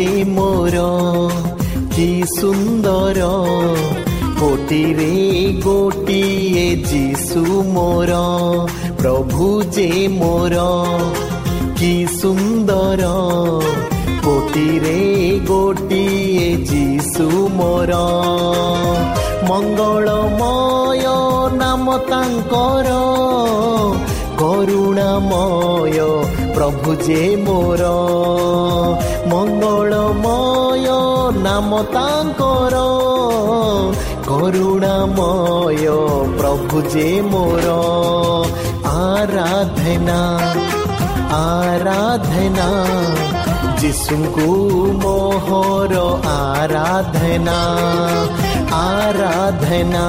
ପ୍ରଭୁ ଯେ ମୋର କି ସୁନ୍ଦର କୋଟିରେ ଗୋଟିଏ ଯିଶୁ ମୋର ପ୍ରଭୁ ଯେ ମୋର କି ସୁନ୍ଦର କୋଟିରେ ଗୋଟିଏ ଯିଶୁ ମୋର ମଙ୍ଗଳମୟ ନାମ ତାଙ୍କର କରୁଣାମୟ ପ୍ରଭୁ ଯେ ମୋର ମଙ୍ଗଳମୟ ନାମ ତାଙ୍କର କରୁଣାମୟ ପ୍ରଭୁ ଯେ ମୋର ଆରାଧନା ଆରାଧନା ଯୀଶୁଙ୍କୁ ମୋହର ଆରାଧନା ଆରାଧନା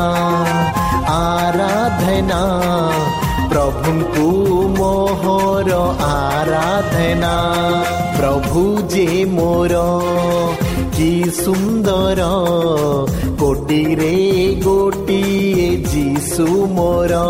ଆରାଧନା ପ୍ରଭୁଙ୍କୁ ମୋହର ଆରାଧନା ପ୍ରଭୁ ଯେ ମୋର କି ସୁନ୍ଦର କୋଟିରେ ଗୋଟିଏ ଯିଶୁ ମୋର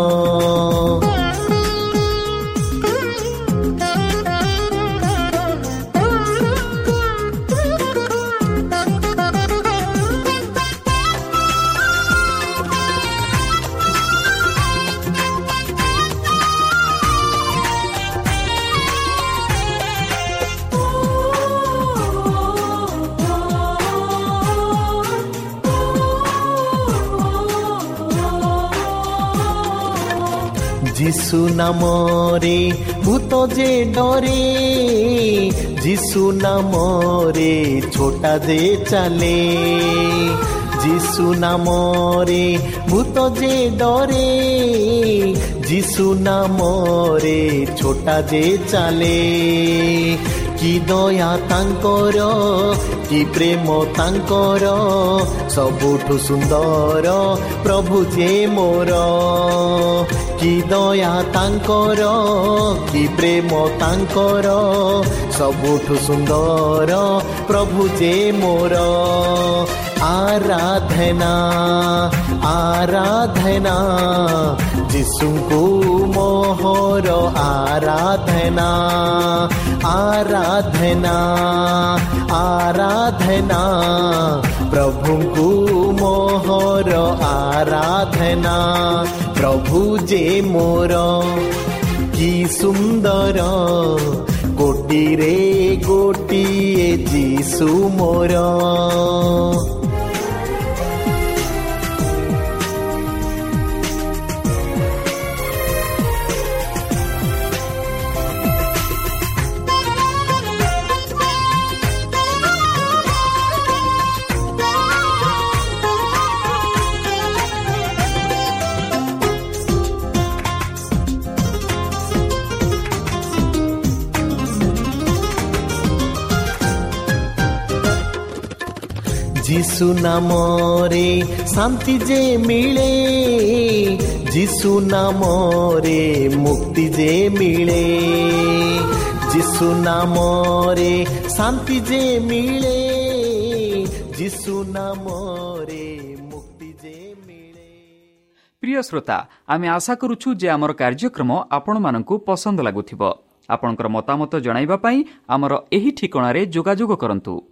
যিশু নামরে, ভূত যে ডরে, যিশু নামরে ছোটা যে চালে। যিশু নামরে, ভূত যে ডরে, যিশু নামরে ছোটা যে চালে। কি দয়া তাঙ্কর কি প্রেম তাঙ্কর সবুঠু সুন্দর প্রভু যে মোর কি দয়া তাঙ্কর কি প্রেম তাঙ্কর সবুঠু সুন্দর প্রভু যে মোর ଆରାଧନା ଆରାଧନା ଯୀଶୁଙ୍କୁ ମୋହର ଆରାଧନା ଆରାଧନା ଆରାଧନା ପ୍ରଭୁଙ୍କୁ ମୋହର ଆରାଧନା ପ୍ରଭୁ ଯେ ମୋର କି ସୁନ୍ଦର କୋଟିରେ ଗୋଟିଏ ଯୀଶୁ ମୋର যিশু নামরে শান্তি যে মিলে, যিশু নামরে মুক্তি যে মিলে। যিশু নামরে শান্তি যে মিলে, যিশু নামরে মুক্তি যে মিলে। প্রিয় শ্রোতা, আমি আশা করুছু যে আমার কার্যক্রম আপনার পছন্দ লাগুব আপনার মতামত জনাইবা পাই আমার এই ঠিকণার যোগাযোগ করতু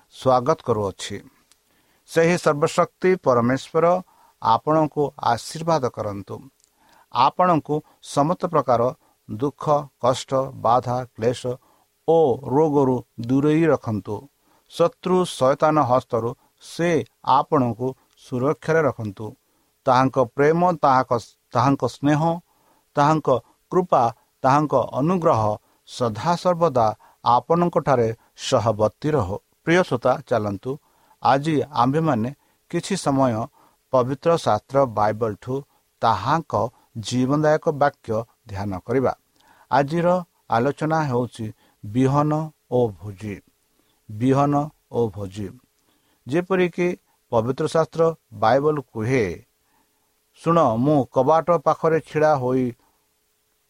ସ୍ୱାଗତ କରୁଅଛି। ସେହି ସର୍ବଶକ୍ତି ପରମେଶ୍ୱର ଆପଣଙ୍କୁ ଆଶୀର୍ବାଦ କରନ୍ତୁ। ଆପଣଙ୍କୁ ସମସ୍ତ ପ୍ରକାର ଦୁଃଖ କଷ୍ଟ ବାଧା କ୍ଲେଶ ଓ ରୋଗରୁ ଦୂରେଇ ରଖନ୍ତୁ। ଶତ୍ରୁ ଶୟତାନ ହସ୍ତରୁ ସେ ଆପଣଙ୍କୁ ସୁରକ୍ଷାରେ ରଖନ୍ତୁ। ତାହାଙ୍କ ପ୍ରେମ ତାହାଙ୍କ ସ୍ନେହ ତାହାଙ୍କ କୃପା ତାହାଙ୍କ ଅନୁଗ୍ରହ ସଦାସର୍ବଦା ଆପଣଙ୍କଠାରେ ସହବର୍ତ୍ତୀ ରହ। ପ୍ରିୟ ଶ୍ରୋତା ଚାଲନ୍ତୁ। ଆଜି ଆମ୍ଭେମାନେ କିଛି ସମୟ ପବିତ୍ର ଶାସ୍ତ୍ର ବାଇବଲଠୁ ତାହାଙ୍କ ଜୀବନଦାୟକ ବାକ୍ୟ ଧ୍ୟାନ କରିବା। ଆଜିର ଆଲୋଚନା ହେଉଛି ବିହନ ଓ ଭୋଜି। ବିହନ ଓ ଭୋଜି। ଯେପରିକି ପବିତ୍ର ଶାସ୍ତ୍ର ବାଇବଲ କୁହେ ଶୁଣ ମୁଁ କବାଟ ପାଖରେ ଛିଡ଼ା ହୋଇ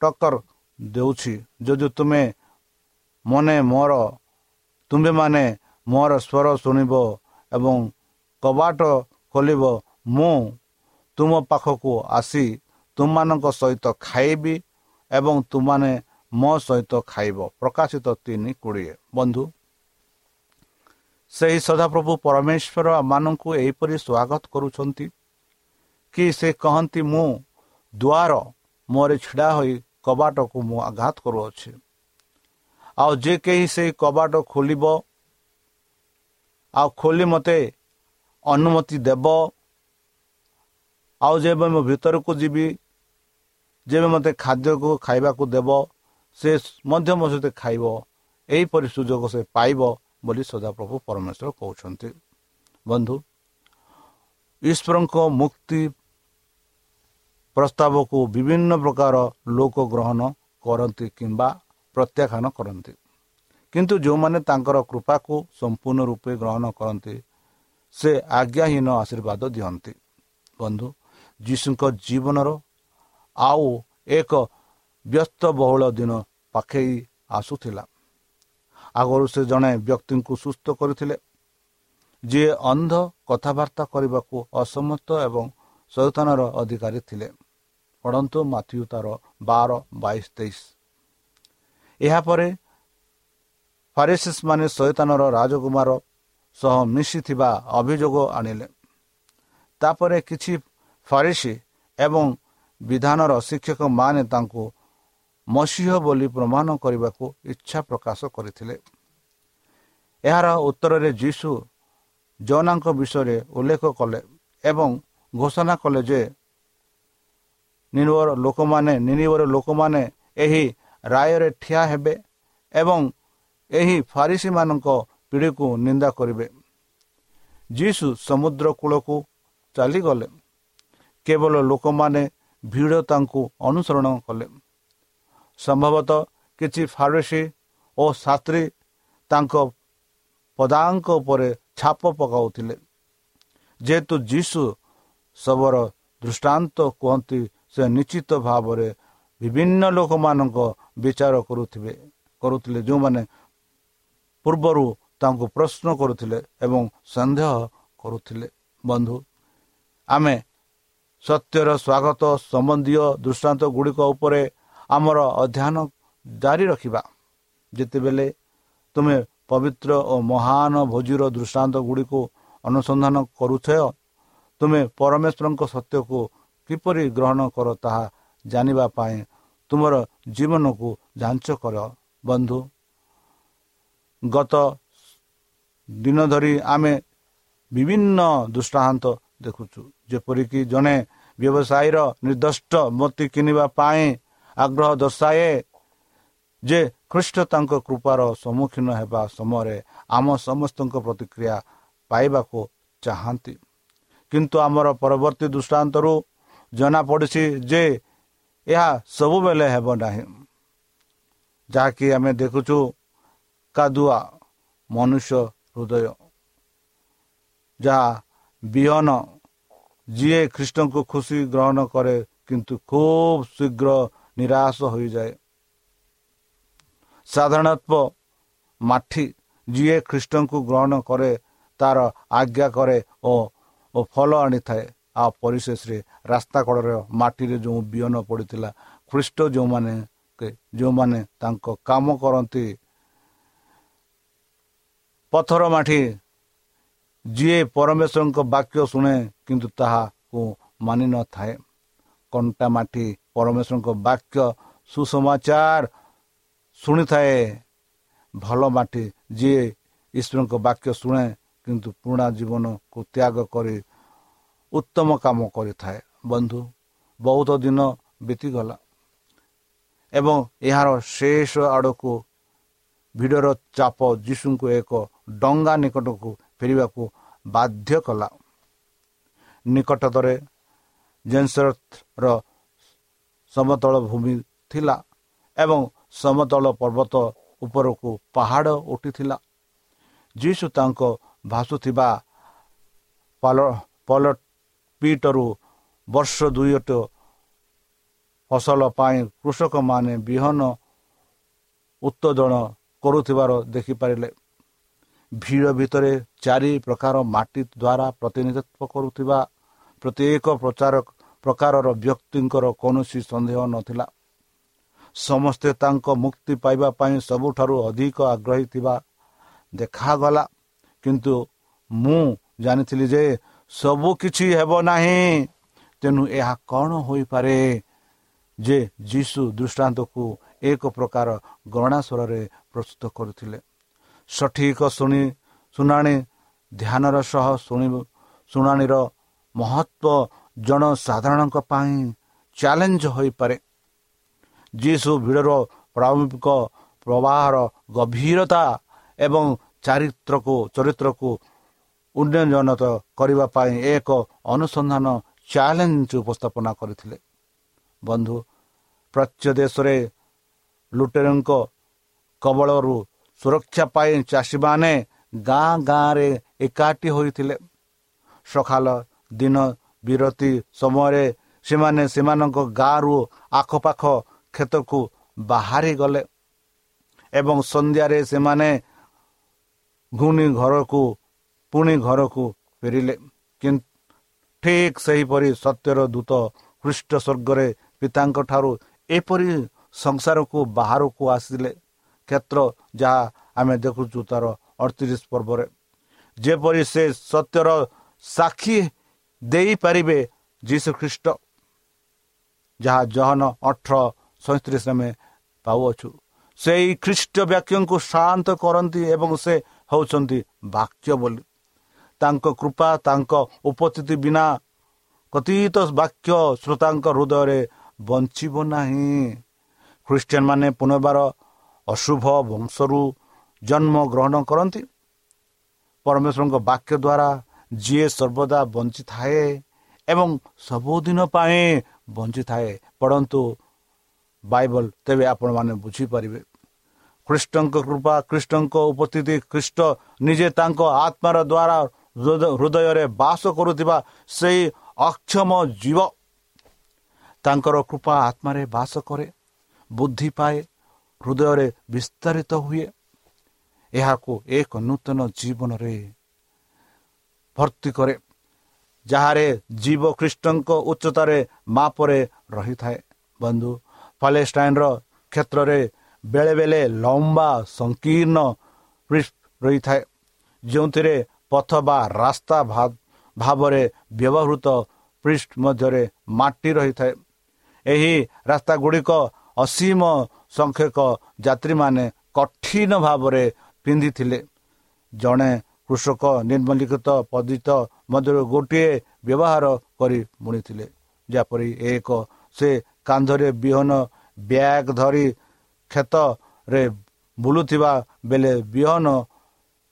ଟକ୍କର ଦେଉଛି। ଯଦି ତୁମେ ମନେ ମୋର ତୁମ୍ଭେମାନେ ମୋର ସ୍ୱର ଶୁଣିବ ଏବଂ କବାଟ ଖୋଲିବ ମୁଁ ତୁମ ପାଖକୁ ଆସି ତୁମମାନଙ୍କ ସହିତ ଖାଇବି ଏବଂ ତୁମାନେ ମୋ ସହିତ ଖାଇବ। ପ୍ରକାଶିତ ତିନି କୋଡ଼ିଏ। ବନ୍ଧୁ ସେହି ସଦାପ୍ରଭୁ ପରମେଶ୍ୱର ମାନଙ୍କୁ ଏହିପରି ସ୍ୱାଗତ କରୁଛନ୍ତି କି ସେ କହନ୍ତି ମୁଁ ଦୁଆର ମୋରେ ଛିଡ଼ା ହୋଇ କବାଟକୁ ମୁଁ ଆଘାତ କରୁଅଛି। ଆଉ ଯେ କେହି ସେହି କବାଟ ଖୋଲିବ ଆଉ ଖୋଲି ମୋତେ ଅନୁମତି ଦେବ। ଆଉ ଯେବେ ମୁଁ ଭିତରକୁ ଯିବି ଯେବେ ମୋତେ ଖାଦ୍ୟକୁ ଖାଇବାକୁ ଦେବ ସେ ମଧ୍ୟ ମୋ ସହିତ ଖାଇବ। ଏହିପରି ସୁଯୋଗ ସେ ପାଇବ ବୋଲି ସଦାପ୍ରଭୁ ପରମେଶ୍ୱର କହୁଛନ୍ତି। ବନ୍ଧୁ ଈଶ୍ୱରଙ୍କ ମୁକ୍ତି ପ୍ରସ୍ତାବକୁ ବିଭିନ୍ନ ପ୍ରକାର ଲୋକ ଗ୍ରହଣ କରନ୍ତି କିମ୍ବା ପ୍ରତ୍ୟାଖ୍ୟାନ କରନ୍ତି। କିନ୍ତୁ ଯେଉଁମାନେ ତାଙ୍କର କୃପାକୁ ସମ୍ପୂର୍ଣ୍ଣ ରୂପେ ଗ୍ରହଣ କରନ୍ତି ସେ ଆଜ୍ଞାହୀନ ଆଶୀର୍ବାଦ ଦିଅନ୍ତି। ବନ୍ଧୁ ଯୀଶୁଙ୍କ ଜୀବନର ଆଉ ଏକ ବ୍ୟସ୍ତବହୁଳ ଦିନ ପାଖେଇ ଆସୁଥିଲା। ଆଗରୁ ସେ ଜଣେ ବ୍ୟକ୍ତିଙ୍କୁ ସୁସ୍ଥ କରିଥିଲେ ଯିଏ ଅନ୍ଧ କଥାବାର୍ତ୍ତା କରିବାକୁ ଅସମର୍ଥ ଏବଂ ଶୈତାନର ଅଧିକାରୀ ଥିଲେ। ପଢ଼ନ୍ତୁ ମାଥ୍ୟୁ ତାର ବାର ବାଇଶ ତେଇଶ। ଏହାପରେ ଫାରିସିସ୍ ମାନେ ଶୈତାନର ରାଜକୁମାର ସହ ମିଶିଥିବା ଅଭିଯୋଗ ଆଣିଲେ। ତାପରେ କିଛି ଫାରିସି ଏବଂ ବିଧାନର ଶିକ୍ଷକମାନେ ତାଙ୍କୁ ମସିହ ବୋଲି ପ୍ରମାଣ କରିବାକୁ ଇଚ୍ଛା ପ୍ରକାଶ କରିଥିଲେ। ଏହାର ଉତ୍ତରରେ ଯୀଶୁ ଜନାଙ୍କ ବିଷୟରେ ଉଲ୍ଲେଖ କଲେ ଏବଂ ଘୋଷଣା କଲେ ଯେ ନିର୍ବର ଲୋକମାନେ ନିରିବର ଲୋକମାନେ ଏହି ରାୟରେ ଠିଆ ହେବେ ଏବଂ ଏହି ଫାରିସିମାନଙ୍କ ପିଢ଼ିକୁ ନିନ୍ଦା କରିବେ। ଯୀଶୁ ସମୁଦ୍ର କୂଳକୁ ଚାଲିଗଲେ। କେବଳ ଲୋକମାନେ ଭିଡ଼ ତାଙ୍କୁ ଅନୁସରଣ କଲେ। ସମ୍ଭବତଃ କିଛି ଫାରସି ଓ ଶାସ୍ତ୍ରୀ ତାଙ୍କ ପଦାଙ୍କ ଉପରେ ଛାପ ପକାଉଥିଲେ। ଯେହେତୁ ଯୀଶୁ ଶବର ଦୃଷ୍ଟାନ୍ତ କୁହନ୍ତି ସେ ନିଶ୍ଚିତ ଭାବରେ ବିଭିନ୍ନ ଲୋକମାନଙ୍କ ବିଚାର କରୁଥିବେ କରୁଥିଲେ ଯେଉଁମାନେ ପୂର୍ବରୁ ତାଙ୍କୁ ପ୍ରଶ୍ନ କରୁଥିଲେ ଏବଂ ସନ୍ଦେହ କରୁଥିଲେ। ବନ୍ଧୁ ଆମେ ସତ୍ୟର ସ୍ୱାଗତ ସମ୍ବନ୍ଧୀୟ ଦୃଷ୍ଟାନ୍ତ ଗୁଡ଼ିକ ଉପରେ ଆମର ଅଧ୍ୟୟନ ଜାରି ରଖିବା। ଯେତେବେଳେ ତୁମେ ପବିତ୍ର ଓ ମହାନ ଭୋଜିର ଦୃଷ୍ଟାନ୍ତ ଗୁଡ଼ିକୁ ଅନୁସନ୍ଧାନ କରୁଛ ତୁମେ ପରମେଶ୍ୱରଙ୍କ ସତ୍ୟକୁ କିପରି ଗ୍ରହଣ କର ତାହା ଜାଣିବା ପାଇଁ ତୁମର ଜୀବନକୁ ଯାଞ୍ଚ କର। ବନ୍ଧୁ ଗତ ଦିନ ଧରି ଆମେ ବିଭିନ୍ନ ଦୃଷ୍ଟାନ୍ତ ଦେଖୁଛୁ। ଯେପରିକି ଜଣେ ବ୍ୟବସାୟୀର ନିର୍ଦ୍ଦିଷ୍ଟ ମତି କିଣିବା ପାଇଁ ଆଗ୍ରହ ଦର୍ଶାଏ ଯେ ଖ୍ରୀଷ୍ଟ ତାଙ୍କ କୃପାର ସମ୍ମୁଖୀନ ହେବା ସମୟରେ ଆମ ସମସ୍ତଙ୍କ ପ୍ରତିକ୍ରିୟା ପାଇବାକୁ ଚାହାନ୍ତି। କିନ୍ତୁ ଆମର ପରବର୍ତ୍ତୀ ଦୃଷ୍ଟାନ୍ତରୁ ଜଣାପଡ଼ିଛି ଯେ ଏହା ସବୁବେଳେ ହେବ ନାହିଁ। ଯାହାକି ଆମେ ଦେଖୁଛୁ କାଦୁଆ ମନୁଷ୍ୟ ହୃଦୟ। ଯାହା ବିହନ ଯିଏ ଖ୍ରୀଷ୍ଟଙ୍କୁ ଖୁସି ଗ୍ରହଣ କରେ କିନ୍ତୁ ଖୁବ୍ ଶୀଘ୍ର ନିରାଶ ହୋଇଯାଏ। ସାଧାରଣତଃ ମାଠି ଯିଏ ଖ୍ରୀଷ୍ଟଙ୍କୁ ଗ୍ରହଣ କରେ ତାର ଆଜ୍ଞା କରେ ଓ ଫଲ ଆଣିଥାଏ। ଆଉ ପରିଶେଷରେ ରାସ୍ତା କଡ଼ରେ ମାଟିରେ ଯେଉଁ ବିହନ ପଡ଼ିଥିଲା ଖ୍ରୀଷ୍ଟ ଯେଉଁମାନେ ଯେଉଁମାନେ ତାଙ୍କ କାମ କରନ୍ତି ପଥର ମାଠି ଯିଏ ପରମେଶ୍ୱରଙ୍କ ବାକ୍ୟ ଶୁଣେ କିନ୍ତୁ ତାହାକୁ ମାନି ନଥାଏ କଣ୍ଟା ମାଟି ପରମେଶ୍ୱରଙ୍କ ବାକ୍ୟ ସୁସମାଚାର ଶୁଣିଥାଏ। ଭଲ ମାଟି ଯିଏ ଈଶ୍ୱରଙ୍କ ବାକ୍ୟ ଶୁଣେ କିନ୍ତୁ ପୁରୁଣା ଜୀବନକୁ ତ୍ୟାଗ କରି ଉତ୍ତମ କାମ କରିଥାଏ। ବନ୍ଧୁ ବହୁତ ଦିନ ବିତିଗଲା ଏବଂ ଏହାର ଶେଷ ଆଡ଼କୁ ଭିଡ଼ର ଚାପ ଯୀଶୁଙ୍କୁ ଏକ ଡଙ୍ଗା ନିକଟକୁ ଫେରିବାକୁ ବାଧ୍ୟ କଲା। ନିକଟତରେ ଜେନ୍ସର ସମତଳ ଭୂମି ଥିଲା ଏବଂ ସମତଳ ପର୍ବତ ଉପରକୁ ପାହାଡ଼ ଉଠିଥିଲା। ଯୀଶୁ ତାଙ୍କ ଭାସୁଥିବା ପିଟରୁ ବର୍ଷ ଦୁଇଟ ଫସଲ ପାଇଁ କୃଷକମାନେ ବିହନ ଉତ୍ତୋଳନ କରୁଥିବାର ଦେଖିପାରିଲେ ଭିଡ଼ ଭିତରେ ଚାରି ପ୍ରକାର ମାଟି ଦ୍ୱାରା ପ୍ରତିନିଧିତ୍ୱ କରୁଥିବା ପ୍ରତ୍ୟେକ ପ୍ରଚାର ପ୍ରକାରର ବ୍ୟକ୍ତିଙ୍କର କୌଣସି ସନ୍ଦେହ ନଥିଲା। ସମସ୍ତେ ତାଙ୍କ ମୁକ୍ତି ପାଇବା ପାଇଁ ସବୁଠାରୁ ଅଧିକ ଆଗ୍ରହୀ ଥିବା ଦେଖାଗଲା। କିନ୍ତୁ ମୁଁ ଜାଣିଥିଲି ଯେ ସବୁ କିଛି ହେବ ନାହିଁ। ତେଣୁ ଏହା କ'ଣ ହୋଇପାରେ ଯେ ଯୀଶୁ ଦୃଷ୍ଟାନ୍ତକୁ ଏକ ପ୍ରକାର ଗଣନା ସ୍ୱରରେ ପ୍ରସ୍ତୁତ କରୁଥିଲେ। ସଠିକ ଶୁଣି ଶୁଣାଣି ଧ୍ୟାନର ସହ ଶୁଣି ଶୁଣାଣିର ମହତ୍ଵ ଜନସାଧାରଣଙ୍କ ପାଇଁ ଚ୍ୟାଲେଞ୍ଜ ହୋଇପାରେ। ଯିଶୁ ଭିଡ଼ର ପ୍ରାରମ୍ଭିକ ପ୍ରବାହର ଗଭୀରତା ଏବଂ ଚାରିତ୍ରକୁ ଚରିତ୍ରକୁ ଉନ୍ନୟନତ କରିବା ପାଇଁ ଏକ ଅନୁସନ୍ଧାନ ଚ୍ୟାଲେଞ୍ଜ ଉପସ୍ଥାପନା କରିଥିଲେ। ବନ୍ଧୁ ପ୍ରାଚ୍ୟ ଦେଶରେ ଲୁଟେରଙ୍କ କବଳରୁ ସୁରକ୍ଷା ପାଇଁ ଚାଷୀମାନେ ଗାଁ ଗାଁରେ ଏକାଠି ହୋଇଥିଲେ। ସକାଳ ଦିନ ବିରତି ସମୟରେ ସେମାନେ ସେମାନଙ୍କ ଗାଁରୁ ଆଖପାଖ କ୍ଷେତକୁ ବାହାରି ଗଲେ ଏବଂ ସନ୍ଧ୍ୟାରେ ସେମାନେ ଘୁଣି ଘରକୁ ପୁଣି ଘରକୁ ଫେରିଲେ। କିନ୍ତୁ ଠିକ୍ ସେହିପରି ସତ୍ୟର ଦୂତ ଖ୍ରୀଷ୍ଟ ସ୍ୱର୍ଗରେ ପିତାଙ୍କ ଠାରୁ ଏପରି ସଂସାରକୁ ବାହାରକୁ ଆସିଲେ କ୍ଷେତ୍ର ଯାହା ଆମେ ଦେଖୁଛୁ ତାର ଅଠତିରିଶ ପର୍ବରେ। ଯେପରି ସେ ସତ୍ୟର ସାକ୍ଷୀ ଦେଇପାରିବେ ଯୀଶୁ ଖ୍ରୀଷ୍ଟ ଯାହା ଜହନ ଅଠର ସଇଁତିରିଶ ଆମେ ପାଉଅଛୁ। ସେଇ ଖ୍ରୀଷ୍ଟ ବାକ୍ୟଙ୍କୁ ଶାନ୍ତ କରନ୍ତି ଏବଂ ସେ ହେଉଛନ୍ତି ବାକ୍ୟ ବୋଲି। ତାଙ୍କ କୃପା ତାଙ୍କ ଉପସ୍ଥିତି ବିନା କଥିତ ବାକ୍ୟ ଶ୍ରୋତାଙ୍କ ହୃଦୟରେ ବଞ୍ଚିବ ନାହିଁ। ଖ୍ରୀଷ୍ଟିଆନ ମାନେ ପୁନର୍ବାର ଅଶୁଭ ବଂଶରୁ ଜନ୍ମ ଗ୍ରହଣ କରନ୍ତି। ପରମେଶ୍ୱରଙ୍କ ବାକ୍ୟ ଦ୍ୱାରା ଯିଏ ସର୍ବଦା ବଞ୍ଚିଥାଏ ଏବଂ ସବୁଦିନ ପାଇଁ ବଞ୍ଚିଥାଏ ପଢ଼ନ୍ତୁ ବାଇବଲ ତେବେ ଆପଣମାନେ ବୁଝିପାରିବେ। ଖ୍ରୀଷ୍ଟଙ୍କ କୃପା ଖ୍ରୀଷ୍ଟଙ୍କ ଉପସ୍ଥିତି ଖ୍ରୀଷ୍ଟ ନିଜେ ତାଙ୍କ ଆତ୍ମାର ଦ୍ୱାରା ହୃଦୟରେ ବାସ କରୁଥିବା ସେହି ଅକ୍ଷମ ଜୀବ। ତାଙ୍କର କୃପା ଆତ୍ମାରେ ବାସ କରେ। ବୁଦ୍ଧି ପାଏ ହୃଦୟରେ ବିସ୍ତାରିତ ହୁଏ। ଏହାକୁ ଏକ ନୂତନ ଜୀବନରେ ଭର୍ତ୍ତି କରେ ଯାହାରେ ଜୀବ ଖ୍ରୀଷ୍ଟଙ୍କ ଉଚ୍ଚତାରେ ମାପରେ ରହିଥାଏ। ବନ୍ଧୁ ପାଲେଷ୍ଟାଇନ୍ର କ୍ଷେତ୍ରରେ ବେଳେବେଳେ ଲମ୍ବା ସଂକୀର୍ଣ୍ଣ ରହିଥାଏ ଯେଉଁଥିରେ ପଥ ବା ରାସ୍ତା ଭାବରେ ବ୍ୟବହୃତ ପୃଷ୍ଠ ମଧ୍ୟରେ ମାଟି ରହିଥାଏ। ଏହି ରାସ୍ତା ଗୁଡ଼ିକ ଅସୀମ ସଂଖ୍ୟକ ଯାତ୍ରୀମାନେ କଠିନ ଭାବରେ ପିନ୍ଧିଥିଲେ। ଜଣେ କୃଷକ ନିର୍ମଲିଖିତ ପଦିତ ମଧ୍ୟରୁ ଗୋଟିଏ ବ୍ୟବହାର କରି ବୁଣିଥିଲେ ଯେପରି ଏକ ସେ କାନ୍ଧରେ ବିହନ ବ୍ୟାଗ୍ ଧରି କ୍ଷେତରେ ବୁଲୁଥିବା ବେଳେ ବିହନ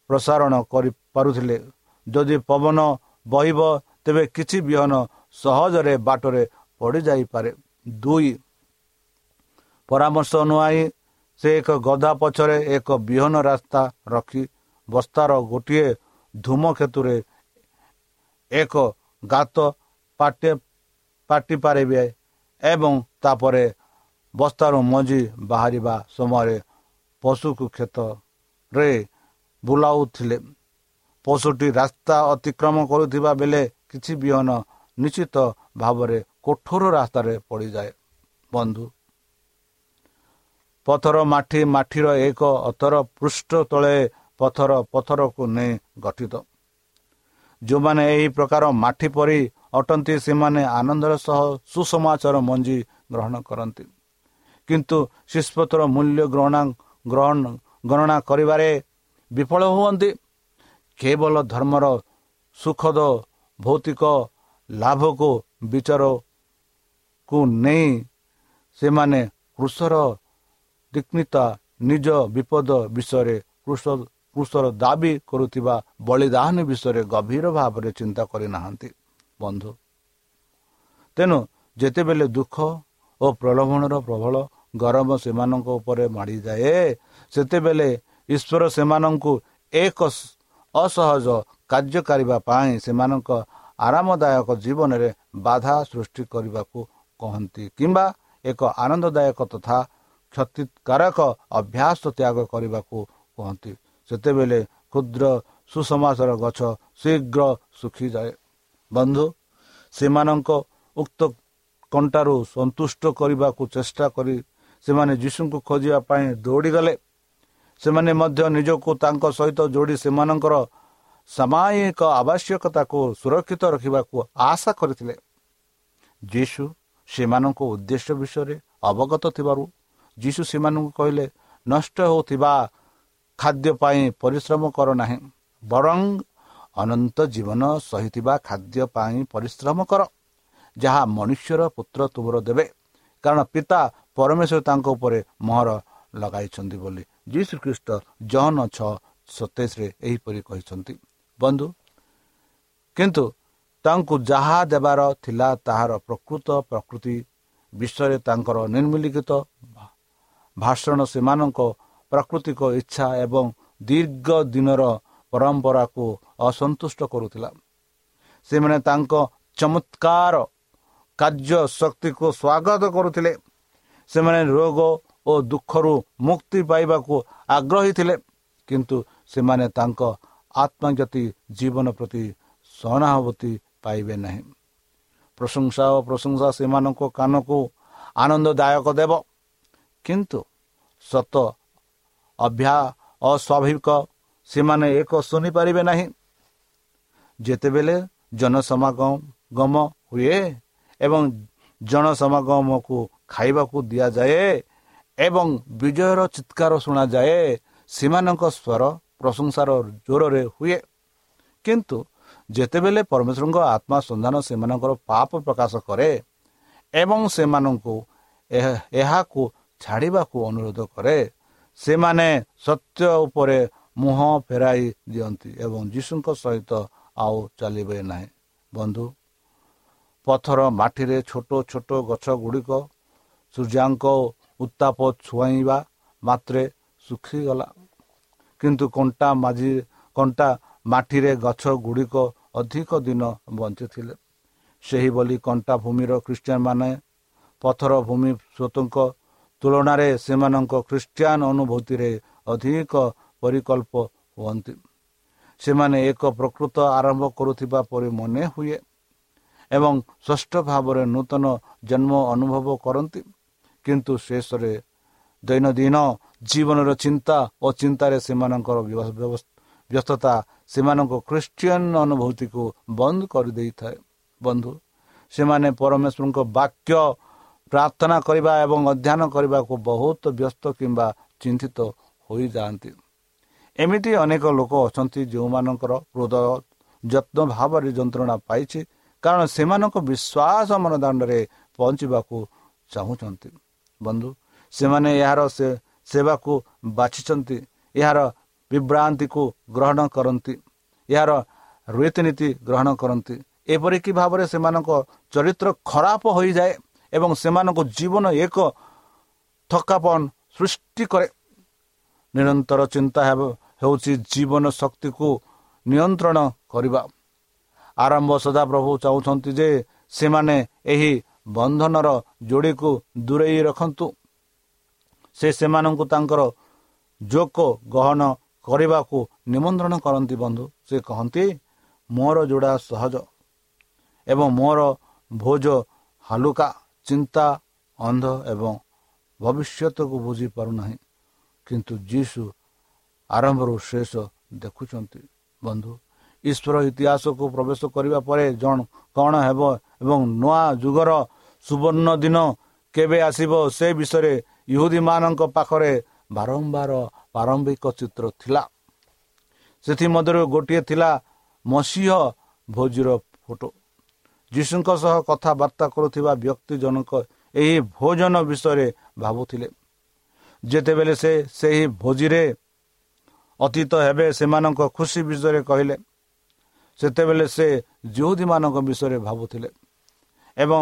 ପ୍ରସାରଣ କରିପାରୁଥିଲେ। ଯଦି ପବନ ବହିବ ତେବେ କିଛି ବିହନ ସହଜରେ ବାଟରେ ପଡ଼ିଯାଇପାରେ। ଦୁଇ ପରାମର୍ଶ ନୁଆଇ ସେ ଏକ ଗଦା ପଛରେ ଏକ ବିହନ ରାସ୍ତା ରଖି ବସ୍ତାର ଗୋଟିଏ ଧୂମକ୍ଷେତୁରେ ଏକ ଗାତ ପାଟି ପାରିବେ ଏବଂ ତାପରେ ବସ୍ତାରୁ ମଞ୍ଜି ବାହାରିବା ସମୟରେ ପଶୁକୁ କ୍ଷେତରେ ବୁଲାଉଥିଲେ। ପଶୁଟି ରାସ୍ତା ଅତିକ୍ରମ କରୁଥିବା ବେଳେ କିଛି ବିହନ ନିଶ୍ଚିତ ଭାବରେ କଠୋର ରାସ୍ତାରେ ପଡ଼ିଯାଏ। ବନ୍ଧୁ ପଥର ମାଠି ମାଠିର ଏକ ଅତର ପୃଷ୍ଠ ତଳେ ପଥର ପଥରକୁ ନେଇ ଗଠିତ। ଯେଉଁମାନେ ଏହି ପ୍ରକାର ମାଠି ପରି ଅଟନ୍ତି ସେମାନେ ଆନନ୍ଦର ସହ ସୁସମାଚାର ମଞ୍ଜି ଗ୍ରହଣ କରନ୍ତି। କିନ୍ତୁ ଶିଶୁପତ୍ର ମୂଲ୍ୟ ଗ୍ରହଣ ଗ୍ରହଣ ଗଣନା କରିବାରେ ବିଫଳ ହୁଅନ୍ତି। କେବଳ ଧର୍ମର ସୁଖଦ ଭୌତିକ ଲାଭକୁ ବିଚାରକୁ ନେଇ ସେମାନେ କୃଷର ତିକ୍ନିତା ନିଜ ବିପଦ ବିଷୟରେ କୃଷ କୃଷର ଦାବି କରୁଥିବା ବଳିଦାନ ବିଷୟରେ ଗଭୀର ଭାବରେ ଚିନ୍ତା କରିନାହାନ୍ତି ବନ୍ଧୁ ତେଣୁ ଯେତେବେଳେ ଦୁଃଖ ଓ ପ୍ରଲୋଭନର ପ୍ରବଳ ଗରମ ସେମାନଙ୍କ ଉପରେ ମାଡ଼ିଯାଏ ସେତେବେଳେ ଈଶ୍ୱର ସେମାନଙ୍କୁ ଏକ ଅସହଜ କାର୍ଯ୍ୟ କରିବା ପାଇଁ ସେମାନଙ୍କ ଆରାମଦାୟକ ଜୀବନରେ ବାଧା ସୃଷ୍ଟି କରିବାକୁ କହନ୍ତି କିମ୍ବା ଏକ ଆନନ୍ଦଦାୟକ ତଥା କ୍ଷତିକାରକ ଅଭ୍ୟାସ ତ୍ୟାଗ କରିବାକୁ କୁହନ୍ତି। ସେତେବେଳେ କ୍ଷୁଦ୍ର ସୁସମାସର ଗଛ ଶୀଘ୍ର ଶୁଖିଯାଏ। ବନ୍ଧୁ ସେମାନଙ୍କ ଉକ୍ତ କଣ୍ଟାରୁ ସନ୍ତୁଷ୍ଟ କରିବାକୁ ଚେଷ୍ଟା କରି ସେମାନେ ଯୀଶୁଙ୍କୁ ଖୋଜିବା ପାଇଁ ଦୌଡ଼ିଗଲେ। ସେମାନେ ମଧ୍ୟ ନିଜକୁ ତାଙ୍କ ସହିତ ଯୋଡ଼ି ସେମାନଙ୍କର ସାମାୟିକ ଆବଶ୍ୟକତାକୁ ସୁରକ୍ଷିତ ରଖିବାକୁ ଆଶା କରିଥିଲେ। ଯୀଶୁ ସେମାନଙ୍କ ଉଦ୍ଦେଶ୍ୟ ବିଷୟରେ ଅବଗତ ଥିବାରୁ ଯୀଶୁ ସେମାନଙ୍କୁ କହିଲେ ନଷ୍ଟ ହେଉଥିବା ଖାଦ୍ୟ ପାଇଁ ପରିଶ୍ରମ କର ନାହିଁ ବରଂ ଅନନ୍ତ ଜୀବନ ସହିଥିବା ଖାଦ୍ୟ ପାଇଁ ପରିଶ୍ରମ କର ଯାହା ମନୁଷ୍ୟର ପୁତ୍ର ତୁମର ଦେବେ। କାରଣ ପିତା ପରମେଶ୍ୱର ତାଙ୍କ ଉପରେ ମହର ଲଗାଇଛନ୍ତି ବୋଲି ଯୀ ଶ୍ରୀଖ୍ରୀଷ୍ଟ ଜହନ ଛଅ ସତେଇଶରେ ଏହିପରି କହିଛନ୍ତି। ବନ୍ଧୁ କିନ୍ତୁ ତାଙ୍କୁ ଯାହା ଦେବାର ଥିଲା ତାହାର ପ୍ରକୃତ ପ୍ରକୃତି ବିଷୟରେ ତାଙ୍କର ନିର୍ମିଲିଖିତ ଭାଷଣ ସେମାନଙ୍କ ପ୍ରାକୃତିକ ଇଚ୍ଛା ଏବଂ ଦୀର୍ଘ ଦିନର ପରମ୍ପରାକୁ ଅସନ୍ତୁଷ୍ଟ କରୁଥିଲା। ସେମାନେ ତାଙ୍କ ଚମତ୍କାର କାର୍ଯ୍ୟ ଶକ୍ତିକୁ ସ୍ୱାଗତ କରୁଥିଲେ। ସେମାନେ ରୋଗ ଓ ଦୁଃଖରୁ ମୁକ୍ତି ପାଇବାକୁ ଆଗ୍ରହୀ ଥିଲେ କିନ୍ତୁ ସେମାନେ ତାଙ୍କ ଆତ୍ମଜ୍ଞତି ଜୀବନ ପ୍ରତି ସହାନୁଭୂତି ପାଇବେ ନାହିଁ। ପ୍ରଶଂସା ଓ ପ୍ରଶଂସା ସେମାନଙ୍କ କାନକୁ ଆନନ୍ଦଦାୟକ ଦେବ। କିନ୍ତୁ ସତ ଅଭ୍ୟା ଅସ୍ୱାଭାବିକ ସେମାନେ ଏକ ଶୁଣିପାରିବେ ନାହିଁ। ଯେତେବେଳେ ଜନସମାଗମ ହୁଏ ଏବଂ ଜନସମାଗମକୁ ଖାଇବାକୁ ଦିଆଯାଏ ଏବଂ ବିଜୟର ଚିତ୍କାର ଶୁଣାଯାଏ ସେମାନଙ୍କ ସ୍ୱର ପ୍ରଶଂସାର ଜୋରରେ ହୁଏ। କିନ୍ତୁ ଯେତେବେଳେ ପରମେଶ୍ୱରଙ୍କ ଆତ୍ମା ସନ୍ଧାନ ସେମାନଙ୍କର ପାପ ପ୍ରକାଶ କରେ ଏବଂ ସେମାନଙ୍କୁ ଏହାକୁ ଛାଡ଼ିବାକୁ ଅନୁରୋଧ କରେ ସେମାନେ ସତ୍ୟ ଉପରେ ମୁହଁ ଫେରାଇ ଦିଅନ୍ତି ଏବଂ ଯୀଶୁଙ୍କ ସହିତ ଆଉ ଚାଲିବେ ନାହିଁ। ବନ୍ଧୁ ପଥର ମାଟିରେ ଛୋଟ ଛୋଟ ଗଛ ଗୁଡ଼ିକ ସୂର୍ଯ୍ୟାଙ୍କ ଉତ୍ତାପ ଛୁଆଇବା ମାତ୍ରେ ଶୁଖିଗଲା। କିନ୍ତୁ କଣ୍ଟା ମାଝି କଣ୍ଟା ମାଟିରେ ଗଛ ଗୁଡ଼ିକ ଅଧିକ ଦିନ ବଞ୍ଚିଥିଲେ। ସେହିଭଳି କଣ୍ଟା ଭୂମିର ଖ୍ରୀଷ୍ଟିଆନ ମାନେ ପଥର ଭୂମି ସ୍ୱତଙ୍କ ତୁଳନାରେ ସେମାନଙ୍କ ଖ୍ରୀଷ୍ଟିଆନ ଅନୁଭୂତିରେ ଅଧିକ ପରିକଳ୍ପ ହୁଅନ୍ତି। ସେମାନେ ଏକ ପ୍ରକୃତ ଆରମ୍ଭ କରୁଥିବା ପରି ମନେ ହୁଏ ଏବଂ ଷଷ୍ଠ ଭାବରେ ନୂତନ ଜନ୍ମ ଅନୁଭବ କରନ୍ତି। କିନ୍ତୁ ଶେଷରେ ଦୈନନ୍ଦିନ ଜୀବନର ଚିନ୍ତା ଓ ଚିନ୍ତାରେ ସେମାନଙ୍କର ବ୍ୟସ୍ତତା ସେମାନଙ୍କ ଖ୍ରୀଷ୍ଟିଆନ ଅନୁଭୂତିକୁ ବନ୍ଦ କରିଦେଇଥାଏ। ବନ୍ଧୁ ସେମାନେ ପରମେଶ୍ୱରଙ୍କ ବାକ୍ୟ ପ୍ରାର୍ଥନା କରିବା ଏବଂ ଅଧ୍ୟୟନ କରିବାକୁ ବହୁତ ବ୍ୟସ୍ତ କିମ୍ବା ଚିନ୍ତିତ ହୋଇଯାଆନ୍ତି। ଏମିତି ଅନେକ ଲୋକ ଅଛନ୍ତି ଯେଉଁମାନଙ୍କର ହୃଦୟ ଯତ୍ନ ଭାବରେ ଯନ୍ତ୍ରଣା ପାଇଛି କାରଣ ସେମାନଙ୍କ ବିଶ୍ୱାସ ମନଦାଣ୍ଡରେ ପହଞ୍ଚିବାକୁ ଚାହୁଁଛନ୍ତି। ବନ୍ଧୁ ସେମାନେ ଏହାର ସେବାକୁ ବାଛିଛନ୍ତି ଏହାର ବିଭ୍ରାନ୍ତିକୁ ଗ୍ରହଣ କରନ୍ତି ଏହାର ରୀତିନୀତି ଗ୍ରହଣ କରନ୍ତି। ଏପରିକି ଭାବରେ ସେମାନଙ୍କ ଚରିତ୍ର ଖରାପ ହୋଇଯାଏ। ଏବଂ ସେମାନଙ୍କ ଜୀବନ ଏକ ଥକାପନ ସୃଷ୍ଟି କରେ। ନିରନ୍ତର ଚିନ୍ତା ହେବ ହେଉଛି ଜୀବନ ଶକ୍ତିକୁ ନିୟନ୍ତ୍ରଣ କରିବା। ଆରମ୍ଭ ସଦାପ୍ରଭୁ ଚାହୁଁଛନ୍ତି ଯେ ସେମାନେ ଏହି ବନ୍ଧନର ଯୋଡ଼ିକୁ ଦୂରେଇ ରଖନ୍ତୁ। ସେ ସେମାନଙ୍କୁ ତାଙ୍କର ଯୋଗ ଗହନ କରିବାକୁ ନିମନ୍ତ୍ରଣ କରନ୍ତି ବନ୍ଧୁ। ସେ କହନ୍ତି ମୋର ଯୋଡ଼ା ସହଜ ଏବଂ ମୋର ଭୋଜ ହାଲୁକା। ଚିନ୍ତା ଅନ୍ଧ ଏବଂ ଭବିଷ୍ୟତକୁ ବୁଝିପାରୁନାହିଁ କିନ୍ତୁ ଯୀଶୁ ଆରମ୍ଭରୁ ଶେଷ ଦେଖୁଛନ୍ତି। ବନ୍ଧୁ ଈଶ୍ୱର ଇତିହାସକୁ ପ୍ରବେଶ କରିବା ପରେ ଜଣ କ'ଣ ହେବ ଏବଂ ନୂଆ ଯୁଗର ସୁବର୍ଣ୍ଣ ଦିନ କେବେ ଆସିବ ସେ ବିଷୟରେ ଇହୁଦୀମାନଙ୍କ ପାଖରେ ବାରମ୍ବାର ପ୍ରାରମ୍ଭିକ ଚିତ୍ର ଥିଲା। ସେଥିମଧ୍ୟରୁ ଗୋଟିଏ ଥିଲା ମସିହ ଭୋଜିର ଫଟୋ। ଯୀଶୁଙ୍କ ସହ କଥାବାର୍ତ୍ତା କରୁଥିବା ବ୍ୟକ୍ତି ଜଣକ ଏହି ଭୋଜନ ବିଷୟରେ ଭାବୁଥିଲେ। ଯେତେବେଳେ ସେ ସେହି ଭୋଜିରେ ଅତୀତ ହେବେ ସେମାନଙ୍କ ଖୁସି ବିଷୟରେ କହିଲେ। ସେତେବେଳେ ସେ ଯୁହୁଦୀମାନଙ୍କ ବିଷୟରେ ଭାବୁଥିଲେ ଏବଂ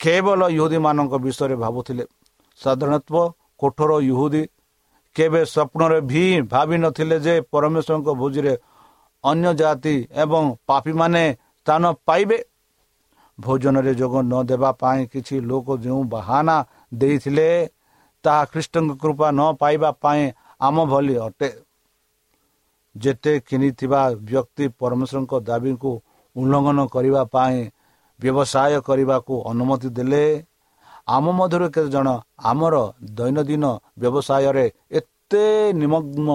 କେବଳ ୟୁହୁଦୀମାନଙ୍କ ବିଷୟରେ ଭାବୁଥିଲେ। ସାଧାରଣତଃ କୋଠର ୟୁହୁଦୀ କେବେ ସ୍ୱପ୍ନରେ ଭି ଭାବିନଥିଲେ ଯେ ପରମେଶ୍ୱରଙ୍କ ଭୋଜିରେ ଅନ୍ୟ ଜାତି ଏବଂ ପାପୀମାନେ ସ୍ଥାନ ପାଇବେ। ଭୋଜନରେ ଯୋଗ ନ ଦେବା ପାଇଁ କିଛି ଲୋକ ଯେଉଁ ବାହାନା ଦେଇଥିଲେ ତାହା ଖ୍ରୀଷ୍ଟଙ୍କ କୃପା ନ ପାଇବା ପାଇଁ ଆମ ଭଳି ଅଟେ। ଯେତେ କିଣିଥିବା ବ୍ୟକ୍ତି ପରମେଶ୍ୱରଙ୍କ ଦାବିକୁ ଉଲ୍ଲଙ୍ଘନ କରିବା ପାଇଁ ବ୍ୟବସାୟ କରିବାକୁ ଅନୁମତି ଦେଲେ ଆମ ମଧ୍ୟରୁ କେତେ ଜଣ ଆମର ଦୈନନ୍ଦିନ ବ୍ୟବସାୟରେ ଏତେ ନିମଗ୍ନ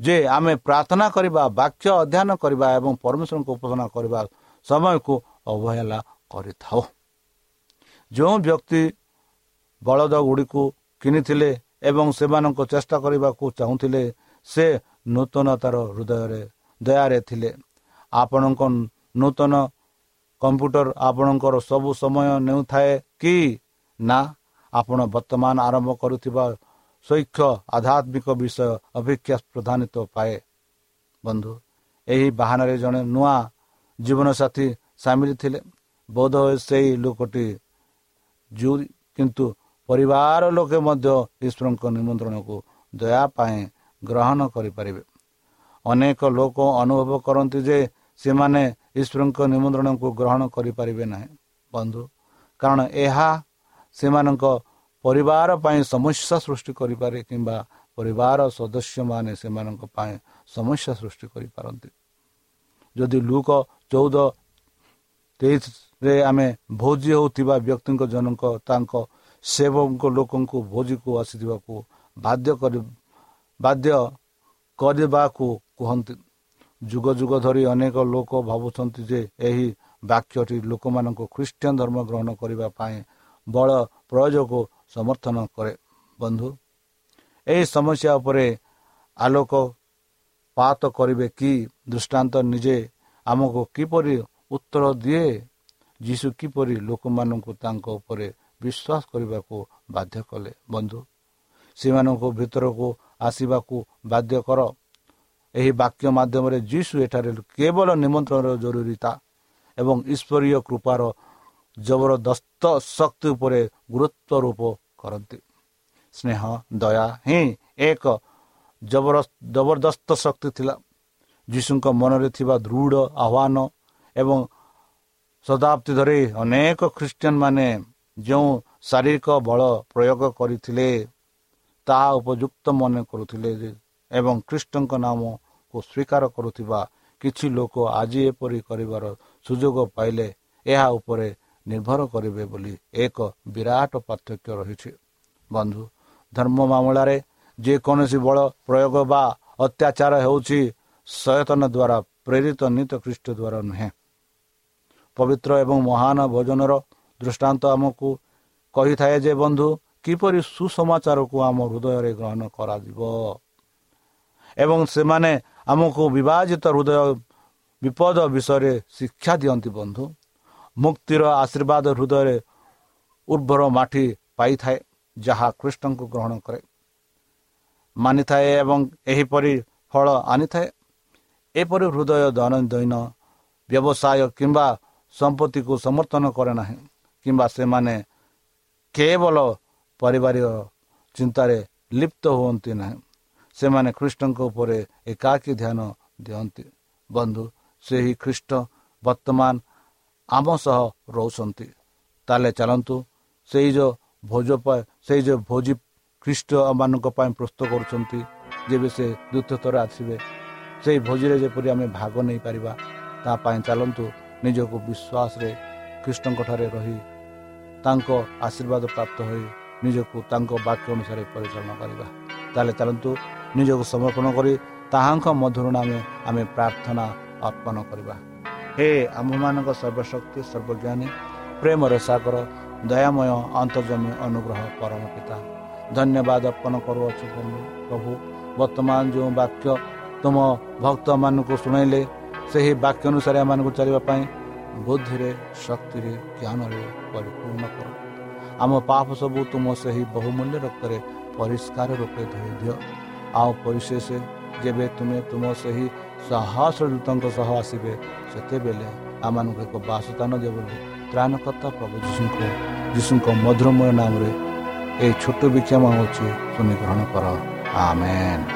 ଯେ ଆମେ ପ୍ରାର୍ଥନା କରିବା ବାକ୍ୟ ଅଧ୍ୟୟନ କରିବା ଏବଂ ପରମେଶ୍ୱରଙ୍କୁ ଉପାସନା କରିବା ସମୟକୁ ଅବହେଳା କରିଥାଉ। ଯେଉଁ ବ୍ୟକ୍ତି ବଳଦ ଗୁଡ଼ିକୁ କିଣିଥିଲେ ଏବଂ ସେମାନଙ୍କୁ ଚେଷ୍ଟା କରିବାକୁ ଚାହୁଁଥିଲେ ସେ ନୂତନତାର ହୃଦୟରେ ଦୟାରେ ଥିଲେ। ଆପଣଙ୍କ ନୂତନ କମ୍ପ୍ୟୁଟର ଆପଣଙ୍କର ସବୁ ସମୟ ନେଉଥାଏ କି? ନା ଆପଣ ବର୍ତ୍ତମାନ ଆରମ୍ଭ କରୁଥିବା ଶୈକ୍ଷ ଆଧ୍ୟାତ୍ମିକ ବିଷୟ ଅପେକ୍ଷା ପ୍ରଧାନିତ ପାଏ। ବନ୍ଧୁ ଏହି ବାହାନରେ ଜଣେ ନୂଆ ଜୀବନସାଥୀ ସାମିଲ ଥିଲେ। ବୋଧ ହୁଏ ସେହି ଲୋକଟି କିନ୍ତୁ ପରିବାର ଲୋକେ ମଧ୍ୟ ଈଶ୍ୱରଙ୍କ ନିମନ୍ତ୍ରଣକୁ ଦୟା ପାଇଁ ଗ୍ରହଣ କରିପାରିବେ। ଅନେକ ଲୋକ ଅନୁଭବ କରନ୍ତି ଯେ ସେମାନେ ଈଶ୍ୱରଙ୍କ ନିମନ୍ତ୍ରଣକୁ ଗ୍ରହଣ କରିପାରିବେ ନାହିଁ। ବନ୍ଧୁ କାରଣ ଏହା ସେମାନଙ୍କ ପରିବାର ପାଇଁ ସମସ୍ୟା ସୃଷ୍ଟି କରିପାରେ କିମ୍ବା ପରିବାର ସଦସ୍ୟମାନେ ସେମାନଙ୍କ ପାଇଁ ସମସ୍ୟା ସୃଷ୍ଟି କରିପାରନ୍ତି। ଯଦି ଲୁକ ଚଉଦ ତେଇଶରେ ଆମେ ଭୋଜି ହେଉଥିବା ବ୍ୟକ୍ତିଙ୍କ ଜଣଙ୍କ ତାଙ୍କ ସେବଙ୍କ ଲୋକଙ୍କୁ ଭୋଜିକୁ ଆସିଥିବାକୁ ବାଧ୍ୟ କରି ବାଧ୍ୟ କରିବାକୁ କୁହନ୍ତି। ଯୁଗ ଯୁଗ ଧରି ଅନେକ ଲୋକ ଭାବୁଛନ୍ତି ଯେ ଏହି ବାକ୍ୟଟି ଲୋକମାନଙ୍କୁ ଖ୍ରୀଷ୍ଟିଆନ ଧର୍ମ ଗ୍ରହଣ କରିବା ପାଇଁ ବଳ ପ୍ରୟୋଗକୁ ସମର୍ଥନ କରେ। ବନ୍ଧୁ ଏହି ସମସ୍ୟା ଉପରେ ଆଲୋକପାତ କରିବେ କି? ଦୃଷ୍ଟାନ୍ତ ନିଜେ ଆମକୁ କିପରି ଉତ୍ତର ଦିଏ? ଯୀଶୁ କିପରି ଲୋକମାନଙ୍କୁ ତାଙ୍କ ଉପରେ ବିଶ୍ୱାସ କରିବାକୁ ବାଧ୍ୟ କଲେ? ବନ୍ଧୁ ସେମାନଙ୍କୁ ଭିତରକୁ ଆସିବାକୁ ବାଧ୍ୟ କର। ଏହି ବାକ୍ୟ ମାଧ୍ୟମରେ ଯୀଶୁ ଏଠାରେ କେବଳ ନିମନ୍ତ୍ରଣର ଜରୁରୀତା ଏବଂ ଈଶ୍ୱରୀୟ କୃପାର ଜବରଦସ୍ତ ଶକ୍ତି ଉପରେ ଗୁରୁତ୍ୱାରୋପ କରନ୍ତି। ସ୍ନେହ ଦୟା ହିଁ ଏକ ଜବରଦସ୍ତ ଶକ୍ତି ଥିଲା। ଯୀଶୁଙ୍କ ମନରେ ଥିବା ଦୃଢ଼ ଆହ୍ୱାନ ଏବଂ ଶତାବ୍ଦୀ ଧରି ଅନେକ ଖ୍ରୀଷ୍ଟିଆନ ମାନେ ଯେଉଁ ଶାରୀରିକ ବଳ ପ୍ରୟୋଗ କରିଥିଲେ ତାହା ଉପଯୁକ୍ତ ମନେ କରୁଥିଲେ ଏବଂ ଖ୍ରୀଷ୍ଟଙ୍କ ନାମକୁ ସ୍ୱୀକାର କରୁଥିବା କିଛି ଲୋକ ଆଜି ଏପରି କରିବାର ସୁଯୋଗ ପାଇଲେ ଏହା ଉପରେ ନିର୍ଭର କରିବେ ବୋଲି ଏକ ବିରାଟ ପାର୍ଥକ୍ୟ ରହିଛି। ବନ୍ଧୁ ଧର୍ମ ମାମଲାରେ ଯେକୌଣସି ବଳ ପ୍ରୟୋଗ ବା ଅତ୍ୟାଚାର ହେଉଛି ସଚେତନ ଦ୍ୱାରା ପ୍ରେରିତ ନୀତ ଖ୍ରୀଷ୍ଟ ଦ୍ୱାରା ନୁହେଁ। ପବିତ୍ର ଏବଂ ମହାନ ଭୋଜନର ଦୃଷ୍ଟାନ୍ତ ଆମକୁ କହିଥାଏ ଯେ ବନ୍ଧୁ କିପରି ସୁସମାଚାରକୁ ଆମ ହୃଦୟରେ ଗ୍ରହଣ କରାଯିବ? ଏବଂ ସେମାନେ ଆମକୁ ବିଭାଜିତ ହୃଦୟ ବିପଦ ବିଷୟରେ ଶିକ୍ଷା ଦିଅନ୍ତି ବନ୍ଧୁ। ମୁକ୍ତିର ଆଶୀର୍ବାଦ ହୃଦୟରେ ଉର୍ବର ମାଟି ପାଇଥାଏ ଯାହା କୃଷ୍ଣଙ୍କୁ ଗ୍ରହଣ କରେ। ମାନିଥାଏ ଏବଂ ଏହିପରି ଫଳ ଆଣିଥାଏ। ଏପରି ହୃଦୟ ଦୈନନ୍ଦିନ ବ୍ୟବସାୟ କିମ୍ବା ସମ୍ପତ୍ତିକୁ ସମର୍ଥନ କରେ ନାହିଁ କିମ୍ବା ସେମାନେ କେବଳ ପାରିବାରିକ ଚିନ୍ତାରେ ଲିପ୍ତ ହୁଅନ୍ତି ନାହିଁ। ସେମାନେ ଖ୍ରୀଷ୍ଟଙ୍କ ଉପରେ ଏକାକୀ ଧ୍ୟାନ ଦିଅନ୍ତି। ବନ୍ଧୁ ସେହି ଖ୍ରୀଷ୍ଟ ବର୍ତ୍ତମାନ ଆମ ସହ ରହୁଛନ୍ତି। ତାହେଲେ ଚାଲନ୍ତୁ ସେଇ ଯେଉଁ ଭୋଜ ସେଇ ଯେଉଁ ଭୋଜି ଖ୍ରୀଷ୍ଟମାନଙ୍କ ପାଇଁ ପ୍ରସ୍ତୁତ କରୁଛନ୍ତି ଯେବେ ସେ ଦ୍ୱିତୀୟ ଥର ଆସିବେ ସେହି ଭୋଜିରେ ଯେପରି ଆମେ ଭାଗ ନେଇପାରିବା ତା ପାଇଁ ଚାଲନ୍ତୁ ନିଜକୁ ବିଶ୍ୱାସରେ ଖ୍ରୀଷ୍ଟଙ୍କଠାରେ ରହି ତାଙ୍କ ଆଶୀର୍ବାଦ ପ୍ରାପ୍ତ ହୋଇ ନିଜକୁ ତାଙ୍କ ବାକ୍ୟ ଅନୁସାରେ ପରିଚାଳନା କରିବା। ତାହେଲେ ଚାଲନ୍ତୁ ନିଜକୁ ସମର୍ପଣ କରି ତାହାଙ୍କ ମଧୁର ନାମେ ଆମେ ପ୍ରାର୍ଥନା ଅର୍ପଣ କରିବା। ହେ ଆମ୍ଭମାନଙ୍କ ସର୍ବଶକ୍ତି ସର୍ବଜ୍ଞାନୀ ପ୍ରେମର ସାଗର ଦୟାମୟ ଅନ୍ତର୍ଜମୀ ଅନୁଗ୍ରହ ପରମ ପିତା ଧନ୍ୟବାଦ ଅର୍ପଣ କରୁଅଛୁ ପ୍ରଭୁ ବର୍ତ୍ତମାନ ଯେଉଁ ବାକ୍ୟ ତୁମ ଭକ୍ତମାନଙ୍କୁ ଶୁଣାଇଲେ ସେହି ବାକ୍ୟ ଅନୁସାରେ ଏମାନଙ୍କୁ ଚାଲିବା ପାଇଁ ବୁଦ୍ଧିରେ ଶକ୍ତିରେ ଜ୍ଞାନରେ ପରିପୂର୍ଣ୍ଣ କର। ଆମ ପାପ ସବୁ ତୁମ ସେହି ବହୁମୂଲ୍ୟ ରକ୍ତରେ ପରିଷ୍କାର ରୂପେ ଧୋଇ ଦିଅ। ଆଉ ପରିଶେଷ ଯେବେ ତୁମେ ତୁମ ସେହି ସାହସ ଦୂତଙ୍କ ସହ ଆସିବେ ସେତେବେଳେ ଆମମାନଙ୍କୁ ଏକ ବାସସ୍ଥାନ ଦେବ ବୋଲି ତ୍ରାଣକର୍ତ୍ତା ପ୍ରଭୁ ଯୀଶୁଙ୍କ ଯୀଶୁଙ୍କ ମଧୁରମୟ ନାମରେ ଏହି ଛୋଟ ବିକ୍ଷମ ହେଉଛି ଶୁଣି ଗ୍ରହଣ କର। ଆମେନ୍।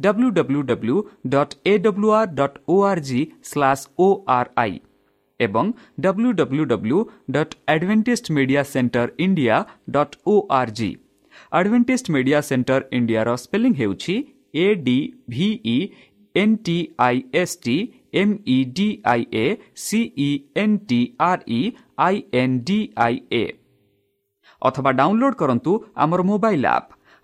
W W W dot A W R dot O R G slash O R I এবং W W W dot advantage media centre India dot O R G advantage media centre ଇଣ୍ଡିଆର ସ୍ପେଲିଂ ହେଉଛି A D V E N T I S T M E D I A C E N T R E I N D I A ଅଥବା download କରନ୍ତୁ ଆମର mobile app